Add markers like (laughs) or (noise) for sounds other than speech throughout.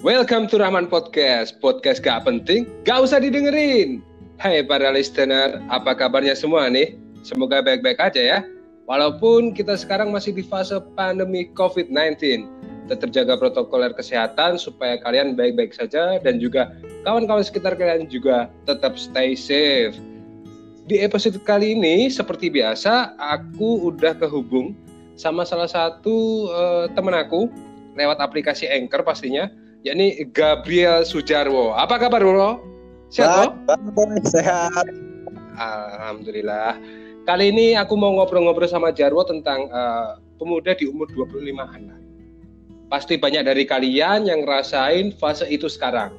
Welcome to Rahman Podcast. Podcast gak penting, gak usah didengerin. Hai para listener, apa kabarnya semua nih? Semoga baik-baik aja ya. Walaupun kita sekarang masih di fase pandemi COVID-19, tetap jaga protokol kesehatan supaya kalian baik-baik saja dan juga kawan-kawan sekitar kalian juga tetap stay safe. Di episode kali ini, seperti biasa, aku udah kehubung sama salah satu uh, temen aku lewat aplikasi Anchor pastinya yakni Gabriel Sujarwo. Apa kabar, Bro? Sehat, Sehat. Alhamdulillah. Kali ini aku mau ngobrol-ngobrol sama Jarwo tentang uh, pemuda di umur 25 anak. Pasti banyak dari kalian yang ngerasain fase itu sekarang.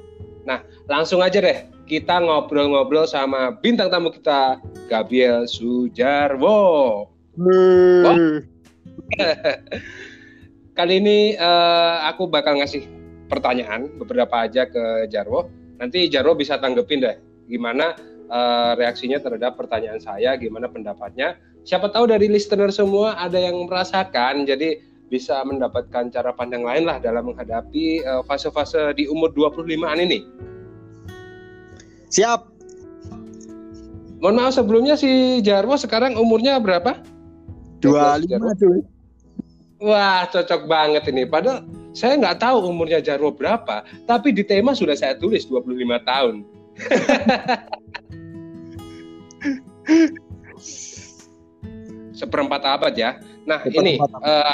Nah, langsung aja deh kita ngobrol-ngobrol sama bintang tamu kita, Gabriel Sujarwo. Hmm. (laughs) Kali ini uh, aku bakal ngasih pertanyaan beberapa aja ke Jarwo. Nanti Jarwo bisa tanggepin deh gimana uh, reaksinya terhadap pertanyaan saya, gimana pendapatnya. Siapa tahu dari listener semua ada yang merasakan, jadi bisa mendapatkan cara pandang lain lah dalam menghadapi uh, fase-fase di umur 25-an ini. Siap. Mohon maaf sebelumnya si Jarwo sekarang umurnya berapa? 25 cuy. Wah, cocok banget ini. Padahal saya nggak tahu umurnya Jarwo berapa, tapi di tema sudah saya tulis 25 tahun. (laughs) Seperempat abad ya. Nah, Seperempat ini uh,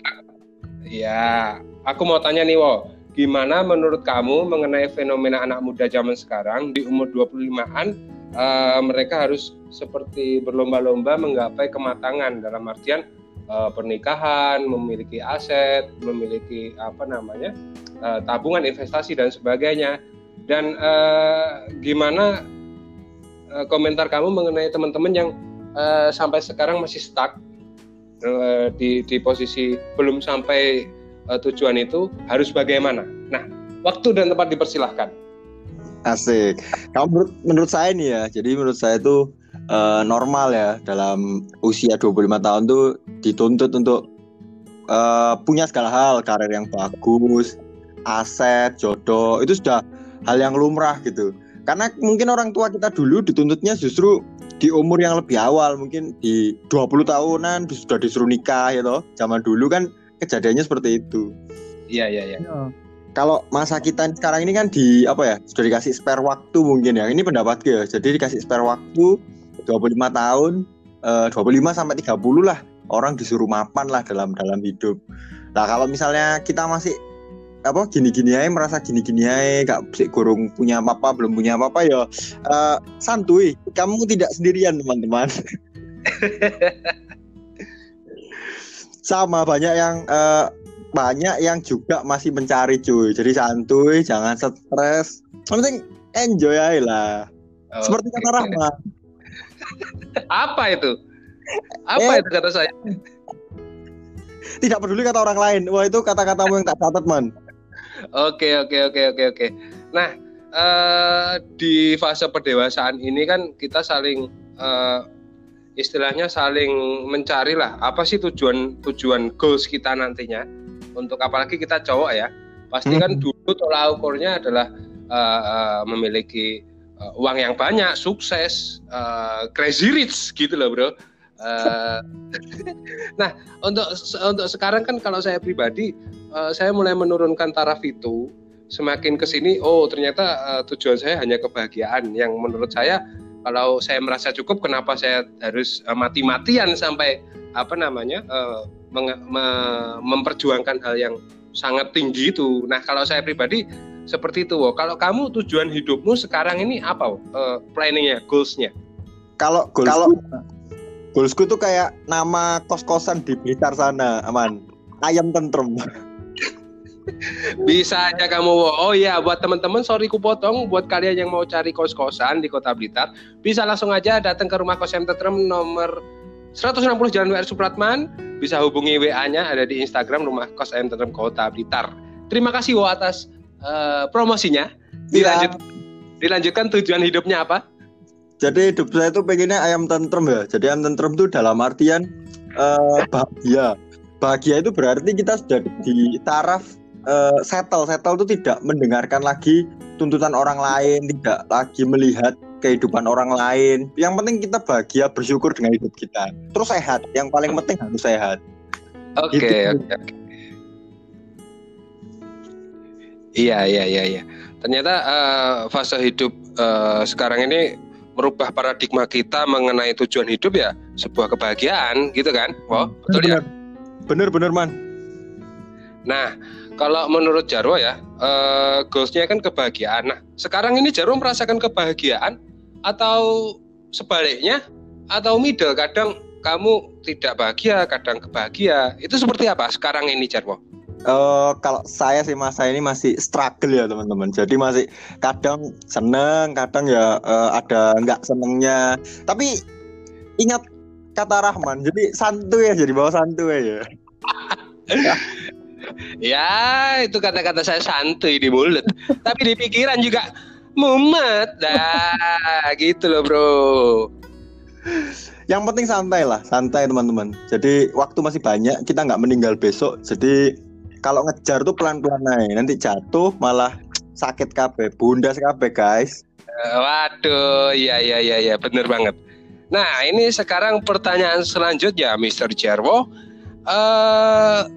ya, aku mau tanya nih, Wo. Gimana menurut kamu mengenai fenomena anak muda zaman sekarang di umur 25-an uh, mereka harus seperti berlomba-lomba menggapai kematangan dalam artian uh, pernikahan, memiliki aset, memiliki apa namanya uh, tabungan investasi dan sebagainya. Dan uh, gimana uh, komentar kamu mengenai teman-teman yang uh, sampai sekarang masih stuck uh, di di posisi belum sampai uh, tujuan itu harus bagaimana? Nah, waktu dan tempat dipersilahkan. Asik. Kalau menurut, menurut saya nih ya, jadi menurut saya itu uh, normal ya dalam usia 25 tahun tuh dituntut untuk uh, punya segala hal, karir yang bagus, aset, jodoh, itu sudah hal yang lumrah gitu. Karena mungkin orang tua kita dulu dituntutnya justru di umur yang lebih awal, mungkin di 20 tahunan sudah disuruh nikah ya toh. Zaman dulu kan kejadiannya seperti itu. Iya, iya, iya. Kalau masa kita sekarang ini kan di apa ya? Sudah dikasih spare waktu mungkin ya. Ini pendapat gue. Jadi dikasih spare waktu 25 tahun eh, 25 sampai 30 lah orang disuruh mapan lah dalam dalam hidup. Nah kalau misalnya kita masih apa gini-gini aja merasa gini-gini aja gak sih kurung punya apa-apa belum punya apa-apa ya uh, santuy. Kamu tidak sendirian teman-teman. (laughs) Sama banyak yang uh, banyak yang juga masih mencari cuy. Jadi santuy jangan stres. Yang penting enjoy aja lah. Oh, seperti kata Rahma (laughs) apa itu? Apa eh, itu kata saya? Tidak peduli kata orang lain. Wah itu kata-katamu yang tak catat man. Oke oke oke oke oke. Nah uh, di fase pendewasaan ini kan kita saling uh, istilahnya saling mencari lah apa sih tujuan tujuan goals kita nantinya untuk apalagi kita cowok ya pasti kan hmm. dulu tolak ukurnya adalah uh, uh, memiliki uh, uang yang banyak, sukses, uh, crazy rich gitu loh bro. Uh, (laughs) nah untuk untuk sekarang kan kalau saya pribadi uh, saya mulai menurunkan taraf itu semakin ke sini oh ternyata uh, tujuan saya hanya kebahagiaan yang menurut saya kalau saya merasa cukup kenapa saya harus uh, mati-matian sampai apa namanya uh, memperjuangkan hal yang sangat tinggi itu. Nah kalau saya pribadi seperti itu, wo. Kalau kamu tujuan hidupmu sekarang ini apa, uh, planningnya, goalsnya? Kalau goals kalau goalsku tuh kayak nama kos-kosan di Blitar sana, aman. Ayam tentrem. Bisa aja kamu, oh iya buat teman-teman, sorry ku potong, buat kalian yang mau cari kos-kosan di Kota Blitar, bisa langsung aja datang ke rumah kos Ayam tentrem nomor 160 Jalan WR Supratman, bisa hubungi WA-nya ada di Instagram rumah kos Ayam tentrem Kota Blitar. Terima kasih wo atas uh, promosinya. Dilanjut, ya. dilanjutkan tujuan hidupnya apa? Jadi hidup saya itu pengennya ayam tentrem ya. Jadi ayam tentrem itu dalam artian uh, bahagia. Bahagia itu berarti kita sudah di taraf uh, settle settle itu tidak mendengarkan lagi tuntutan orang lain tidak lagi melihat kehidupan orang lain yang penting kita bahagia bersyukur dengan hidup kita terus sehat yang paling penting harus sehat oke okay, gitu. oke okay, okay. iya iya iya iya ternyata uh, fase hidup uh, sekarang ini merubah paradigma kita mengenai tujuan hidup ya sebuah kebahagiaan gitu kan? Oh betul bener, ya bener bener man. Nah kalau menurut Jarwo ya uh, goalsnya kan kebahagiaan. Nah sekarang ini Jarwo merasakan kebahagiaan atau sebaliknya? Atau middle kadang kamu tidak bahagia kadang kebahagia. Itu seperti apa sekarang ini Jarwo Uh, kalau saya sih masa ini masih struggle ya teman-teman. Jadi masih kadang seneng, kadang ya uh, ada nggak senengnya. Tapi ingat kata Rahman, jadi santuy ya, jadi bawa santuy ya. (laughs) ya itu kata-kata saya santuy di mulut, tapi di pikiran juga mumet dah gitu loh bro. Yang penting santai lah, santai teman-teman. Jadi waktu masih banyak, kita nggak meninggal besok. Jadi kalau ngejar tuh pelan-pelan naik nanti jatuh malah sakit kabeh bunda kabeh guys uh, waduh iya iya iya ya, bener banget nah ini sekarang pertanyaan selanjutnya Mr. Jarwo uh,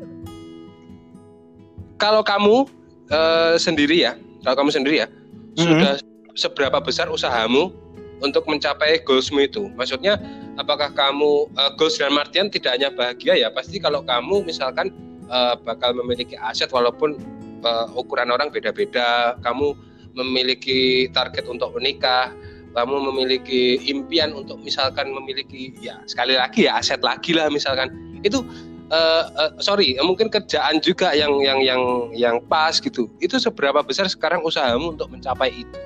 kalau kamu uh, sendiri ya kalau kamu sendiri ya mm-hmm. sudah seberapa besar usahamu untuk mencapai goalsmu itu maksudnya apakah kamu uh, goals dan artian tidak hanya bahagia ya pasti kalau kamu misalkan uh, bakal memiliki aset walaupun uh, ukuran orang beda-beda. Kamu memiliki target untuk menikah, kamu memiliki impian untuk misalkan memiliki ya sekali lagi ya aset lagi lah misalkan. Itu uh, uh, sorry mungkin kerjaan juga yang yang yang yang pas gitu. Itu seberapa besar sekarang usahamu untuk mencapai itu?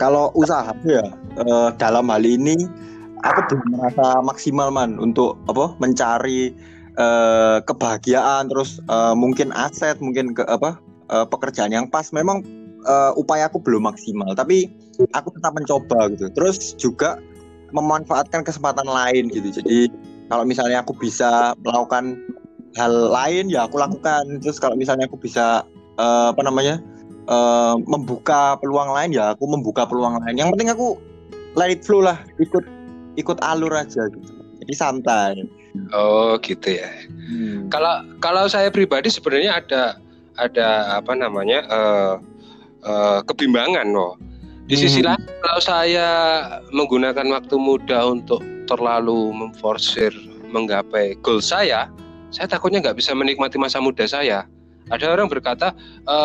Kalau usaha ya uh, dalam hal ini aku belum merasa maksimal man untuk apa mencari uh, kebahagiaan terus uh, mungkin aset mungkin ke apa uh, pekerjaan yang pas. Memang uh, upaya aku belum maksimal tapi aku tetap mencoba gitu. Terus juga memanfaatkan kesempatan lain gitu. Jadi kalau misalnya aku bisa melakukan hal lain ya aku lakukan. Terus kalau misalnya aku bisa uh, apa namanya uh, membuka peluang lain ya aku membuka peluang lain. Yang penting aku let it flow lah ikut ikut alur aja gitu. Jadi santai Oh gitu ya. Hmm. Kalau kalau saya pribadi sebenarnya ada ada apa namanya uh, uh, kebimbangan loh. Di hmm. sisi lain kalau saya menggunakan waktu muda untuk terlalu memforsir menggapai goal saya, saya takutnya nggak bisa menikmati masa muda saya. Ada orang berkata, e,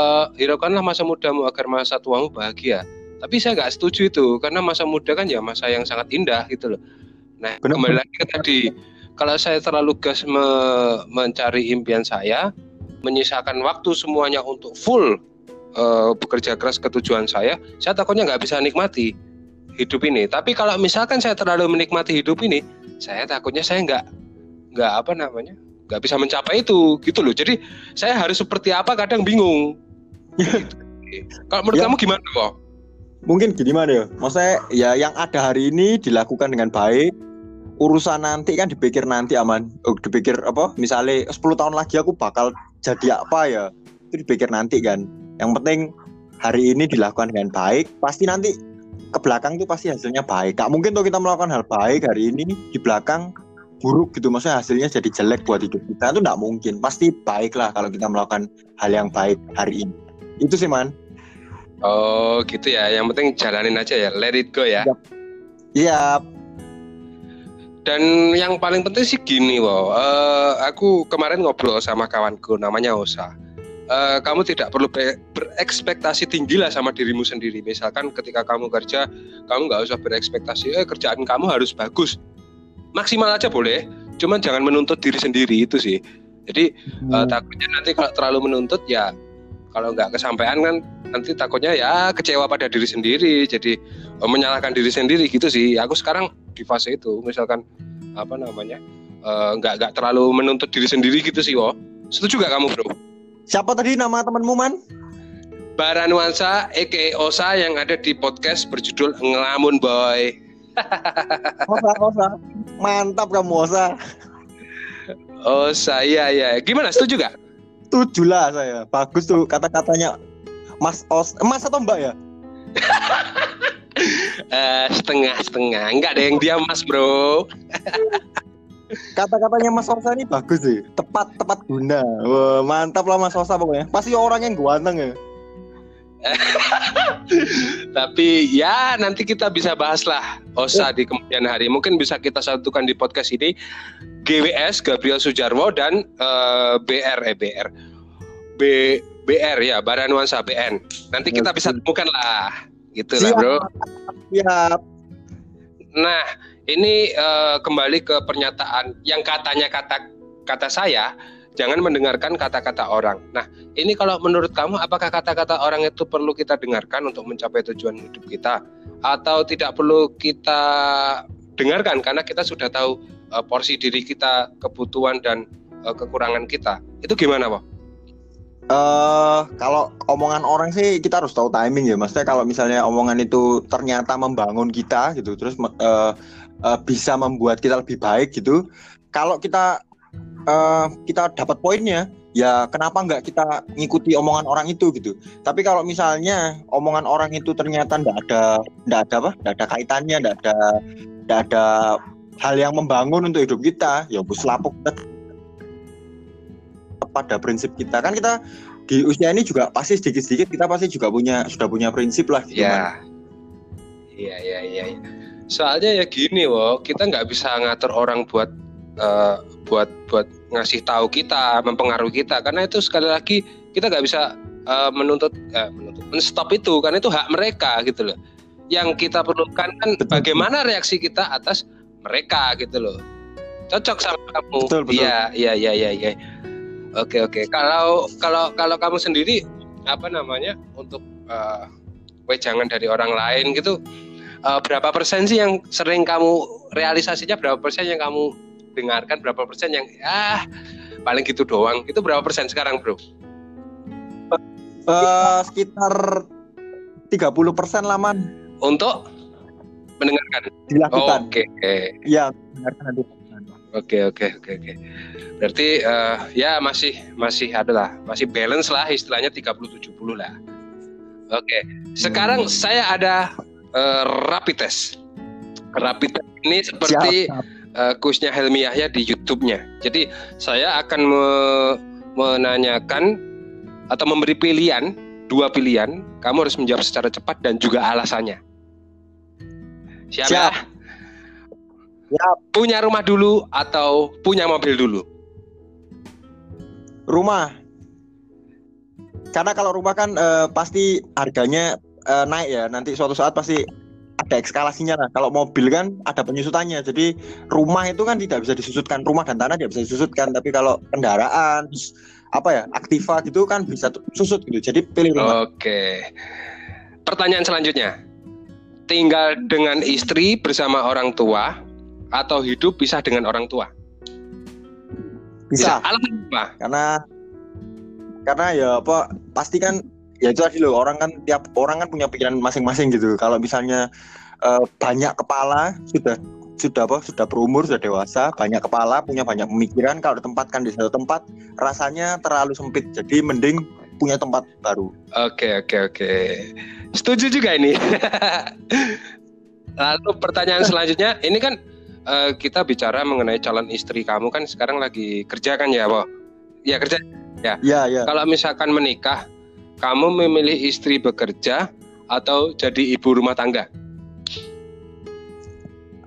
hiraukanlah masa mudamu agar masa tuamu bahagia. Tapi saya nggak setuju itu, karena masa muda kan ya masa yang sangat indah gitu loh. Nah, Benar. kembali lagi ke tadi, kalau saya terlalu gas me mencari impian saya, menyisakan waktu semuanya untuk full uh, bekerja keras ke tujuan saya, saya takutnya nggak bisa nikmati hidup ini. Tapi kalau misalkan saya terlalu menikmati hidup ini, saya takutnya saya nggak nggak apa namanya nggak bisa mencapai itu gitu loh. Jadi saya harus seperti apa kadang bingung. gitu. (laughs) Kalau menurut ya. kamu gimana kok? Mungkin gimana ya? Maksudnya ya yang ada hari ini dilakukan dengan baik, urusan nanti kan dipikir nanti aman. Oh, dipikir apa? Misalnya 10 tahun lagi aku bakal jadi apa ya? Itu dipikir nanti kan. Yang penting hari ini dilakukan dengan baik pasti nanti ke belakang tuh pasti hasilnya baik. Gak mungkin tuh kita melakukan hal baik hari ini di belakang buruk gitu. Maksudnya hasilnya jadi jelek buat hidup kita itu nggak mungkin. Pasti baik lah kalau kita melakukan hal yang baik hari ini. Itu sih man. Oh gitu ya. Yang penting jalanin aja ya. Let it go ya. Iya. Yep. Dan yang paling penting sih gini, wow. Uh, eh, aku kemarin ngobrol sama kawanku namanya Osa. Uh, kamu tidak perlu berekspektasi tinggi lah sama dirimu sendiri. Misalkan ketika kamu kerja, kamu nggak usah berekspektasi, eh kerjaan kamu harus bagus. Maksimal aja boleh, cuman jangan menuntut diri sendiri itu sih. Jadi hmm. uh, takutnya nanti kalau terlalu menuntut ya, kalau nggak kesampaian kan nanti takutnya ya kecewa pada diri sendiri. Jadi uh, menyalahkan diri sendiri gitu sih. Aku sekarang di fase itu misalkan apa namanya eh, nggak uh, nggak terlalu menuntut diri sendiri gitu sih wo. Setuju gak kamu bro? Siapa tadi nama temanmu man? Baranuansa Eke Osa yang ada di podcast berjudul Ngelamun Boy. (laughs) Osa Osa. Mantap kamu Osa. Osa iya iya. Gimana? Setuju gak setuju lah saya. Bagus tuh kata-katanya Mas Os, Mas atau Mbak ya? (laughs) Eh, setengah setengah enggak ada yang diam mas bro (laughs) Kata-katanya Mas Osa ini bagus sih, tepat tepat guna. Wah, mantap lah Mas Osa pokoknya. Pasti orang yang ganteng ya. (laughs) tapi ya nanti kita bisa bahas lah Osa di kemudian hari mungkin bisa kita satukan di podcast ini GWS Gabriel Sujarwo dan eh, BR eh BR B BR ya Baranuansa BN nanti kita bisa temukan lah. Gitu lah bro. Siap. Nah, ini eh, kembali ke pernyataan yang katanya kata kata saya, jangan mendengarkan kata-kata orang. Nah, ini kalau menurut kamu apakah kata-kata orang itu perlu kita dengarkan untuk mencapai tujuan hidup kita? Atau tidak perlu kita dengarkan karena kita sudah tahu eh, porsi diri kita, kebutuhan dan eh, kekurangan kita. Itu gimana, Pak? eh kalau omongan orang sih kita harus tahu timing ya. Maksudnya kalau misalnya omongan itu ternyata membangun kita gitu, terus eh, eh, bisa membuat kita lebih baik gitu. Kalau kita eh, kita dapat poinnya, ya kenapa nggak kita ngikuti omongan orang itu gitu. Tapi kalau misalnya omongan orang itu ternyata nggak ada nggak ada apa, nggak ada kaitannya, nggak ada nggak ada hal yang membangun untuk hidup kita, ya bus lapuk pada prinsip kita kan kita di usia ini juga pasti sedikit-sedikit kita pasti juga punya sudah punya prinsip lah gitu Ya. Iya, iya, iya. iya. Soalnya ya gini, wo, kita nggak bisa ngatur orang buat eh, buat buat ngasih tahu kita, mempengaruhi kita, karena itu sekali lagi kita nggak bisa eh, menuntut, eh, menuntut, menstop itu, karena itu hak mereka gitu loh. Yang kita perlukan kan Betul. bagaimana reaksi kita atas mereka gitu loh. Cocok sama kamu. Betul, betul. Iya, iya, iya, iya, iya. Oke, oke. Kalau kalau kalau kamu sendiri apa namanya untuk eh, wejangan dari orang lain gitu eh, berapa persen sih yang sering kamu realisasinya berapa persen yang kamu dengarkan berapa persen yang ah paling gitu doang itu berapa persen sekarang bro Eh, sekitar 30% laman untuk mendengarkan dilakukan oke oke ya dengarkan nanti oke oke oke oke berarti eh, ya masih masih adalah masih balance lah istilahnya 30-70 lah oke sekarang Hmm. saya ada eh, rapid test rapid test ini seperti Siap, siap. eh, kuisnya Helmi Yahya di YouTube-nya. Jadi saya akan me- menanyakan atau memberi pilihan dua pilihan. Kamu harus menjawab secara cepat dan juga alasannya. Siap? Siap. ya? Siap. Punya rumah dulu atau punya mobil dulu? rumah karena kalau rumah kan eh, pasti harganya eh, naik ya nanti suatu saat pasti ada eskalasinya lah kalau mobil kan ada penyusutannya jadi rumah itu kan tidak bisa disusutkan rumah dan tanah tidak bisa disusutkan tapi kalau kendaraan apa ya aktiva gitu kan bisa susut gitu jadi pilih rumah Oke. Pertanyaan selanjutnya. Tinggal dengan istri bersama orang tua atau hidup pisah dengan orang tua? bisa Alasan apa? karena karena ya apa pasti kan ya itu tadi loh orang kan tiap orang kan punya pikiran masing-masing gitu kalau misalnya eh, banyak kepala sudah sudah apa sudah berumur sudah dewasa banyak kepala punya banyak pemikiran kalau ditempatkan di satu tempat rasanya terlalu sempit jadi mending punya tempat baru Oke oke oke. Setuju juga ini. (laughs) Lalu pertanyaan (laughs) selanjutnya, ini kan eh, kita bicara mengenai calon istri kamu kan sekarang lagi kerja kan ya, Bo? Ya kerja. ya ya Kalau misalkan menikah, kamu memilih istri bekerja atau jadi ibu rumah tangga?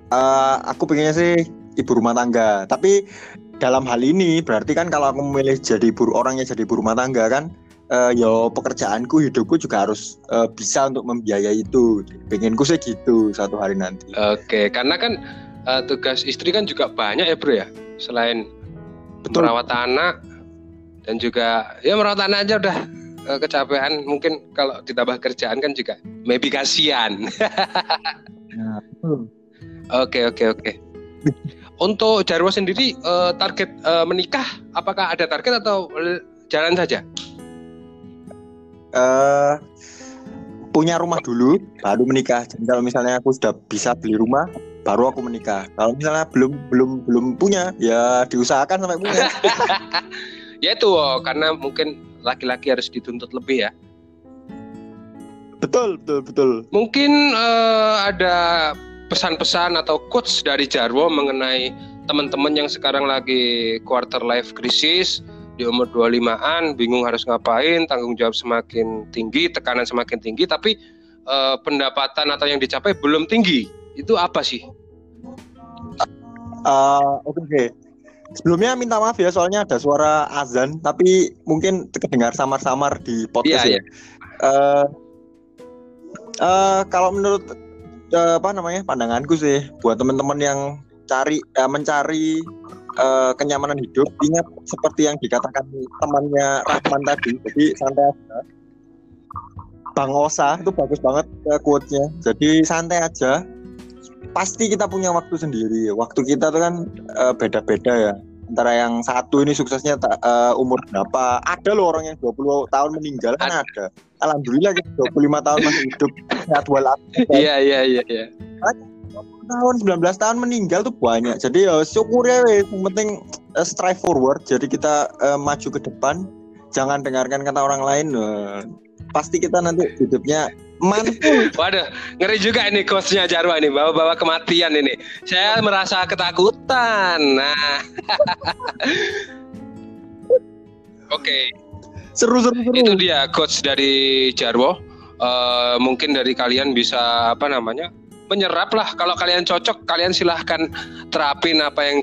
Eh, aku pengennya sih ibu rumah tangga tapi dalam hal ini berarti kan kalau aku memilih jadi ibu orangnya jadi ibu rumah tangga kan eh, yo pekerjaanku hidupku juga harus eh, bisa untuk membiayai itu pengenku sih gitu satu hari nanti Oke, karena kan eh, tugas istri kan juga banyak ya, Bro ya. Selain Betul. merawat anak dan juga ya merawat anak aja udah kecapean. Mungkin kalau ditambah kerjaan kan juga maybe kasihan. (laughs) Nah. Oke, oke, oke. Untuk Jarwo sendiri target menikah apakah ada target atau jalan saja? Eh, punya rumah dulu baru menikah. Jadi kalau misalnya aku sudah bisa beli rumah baru aku menikah. Kalau misalnya belum belum belum punya ya diusahakan sampai punya. (laughs) Ya itu oh, karena mungkin laki-laki harus dituntut lebih ya. Betul betul betul. Mungkin uh, ada pesan-pesan atau quotes dari Jarwo mengenai teman-teman yang sekarang lagi quarter life crisis di umur 25-an bingung harus ngapain, tanggung jawab semakin tinggi, tekanan semakin tinggi tapi uh, pendapatan atau yang dicapai belum tinggi. Itu apa sih? Uh, Oke, okay, sebelumnya minta maaf ya soalnya ada suara azan tapi mungkin terdengar samar-samar di podcast yeah, ya. Yeah. Uh, uh, kalau menurut uh, apa namanya pandanganku sih buat teman-teman yang cari uh, mencari uh, kenyamanan hidup. Ingat seperti yang dikatakan temannya Rahman tadi jadi santai aja. Bang Osa itu bagus banget uh, quote-nya. Jadi santai aja. Pasti kita punya waktu sendiri. Waktu kita tuh kan uh, beda-beda ya. Antara yang satu ini suksesnya uh, umur berapa. Ada loh orang yang 20 tahun meninggal kan ada. alhamdulillah kita 25 tahun masih hidup. Sehat walafiat. Iya iya iya iya tahun 19 tahun meninggal tuh banyak. Jadi ya syukur ya yang penting uh, strive forward. Jadi kita uh, maju ke depan. Jangan dengarkan kata orang lain uh, pasti kita nanti hidupnya mantul (laughs) waduh ngeri juga ini coachnya Jarwa ini bawa-bawa kematian ini. Saya merasa ketakutan. Nah. (laughs) Oke. Okay. seru, seru seru itu dia coach dari Jarwo. Uh, mungkin dari kalian bisa apa namanya menyerap lah kalau kalian cocok kalian silahkan terapin apa yang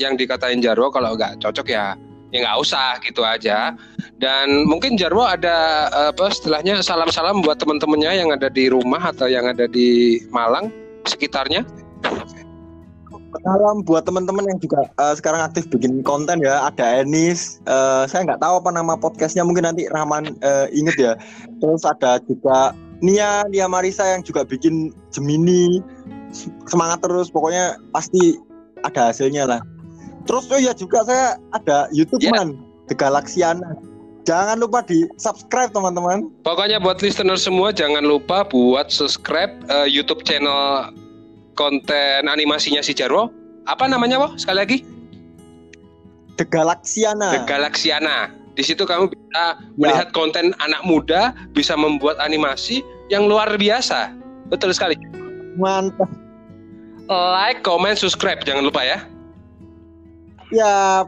yang dikatain Jarwo. Kalau nggak cocok ya ya nggak usah gitu aja. Dan mungkin Jarwo ada apa setelahnya salam-salam buat teman-temannya yang ada di rumah atau yang ada di Malang sekitarnya? Salam buat teman-teman yang juga uh, sekarang aktif bikin konten ya. Ada Enis uh, saya nggak tahu apa nama podcastnya. Mungkin nanti Rahman uh, inget ya. Terus ada juga Nia Nia Marisa yang juga bikin Gemini semangat terus pokoknya pasti ada hasilnya lah. Terus oh ya juga saya ada YouTube yeah. man. The Galaxiana jangan lupa di subscribe teman-teman. Pokoknya buat listener semua jangan lupa buat subscribe uh, YouTube channel konten animasinya si Jarwo. Apa namanya Wo? Sekali lagi. The Galaxiana The Galaxiana di situ kamu bisa ya. melihat konten anak muda bisa membuat animasi yang luar biasa. Betul sekali. Mantap. Like, comment, subscribe jangan lupa ya. Ya.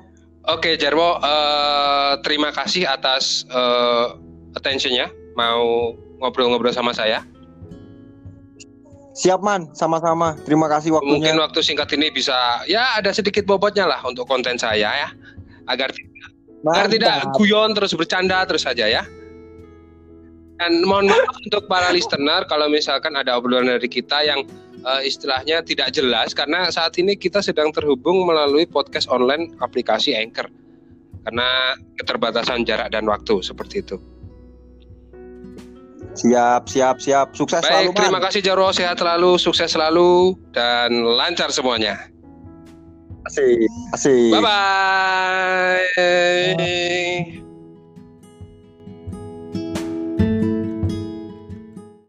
Oke, Jarwo, uh, terima kasih atas uh, attentionnya mau ngobrol-ngobrol sama saya. Siap man, sama-sama. Terima kasih waktunya. Mungkin waktu singkat ini bisa ya ada sedikit bobotnya lah untuk konten saya ya, agar Agar tidak guyon terus bercanda terus saja ya. Dan mohon maaf untuk para listener kalau misalkan ada obrolan dari kita yang uh, istilahnya tidak jelas karena saat ini kita sedang terhubung melalui podcast online aplikasi Anchor karena keterbatasan jarak dan waktu seperti itu. Siap, siap, siap. Sukses Baik, selalu. terima kasih Jarwo, sehat selalu, sukses selalu dan lancar semuanya. Asik, asik. Bye bye.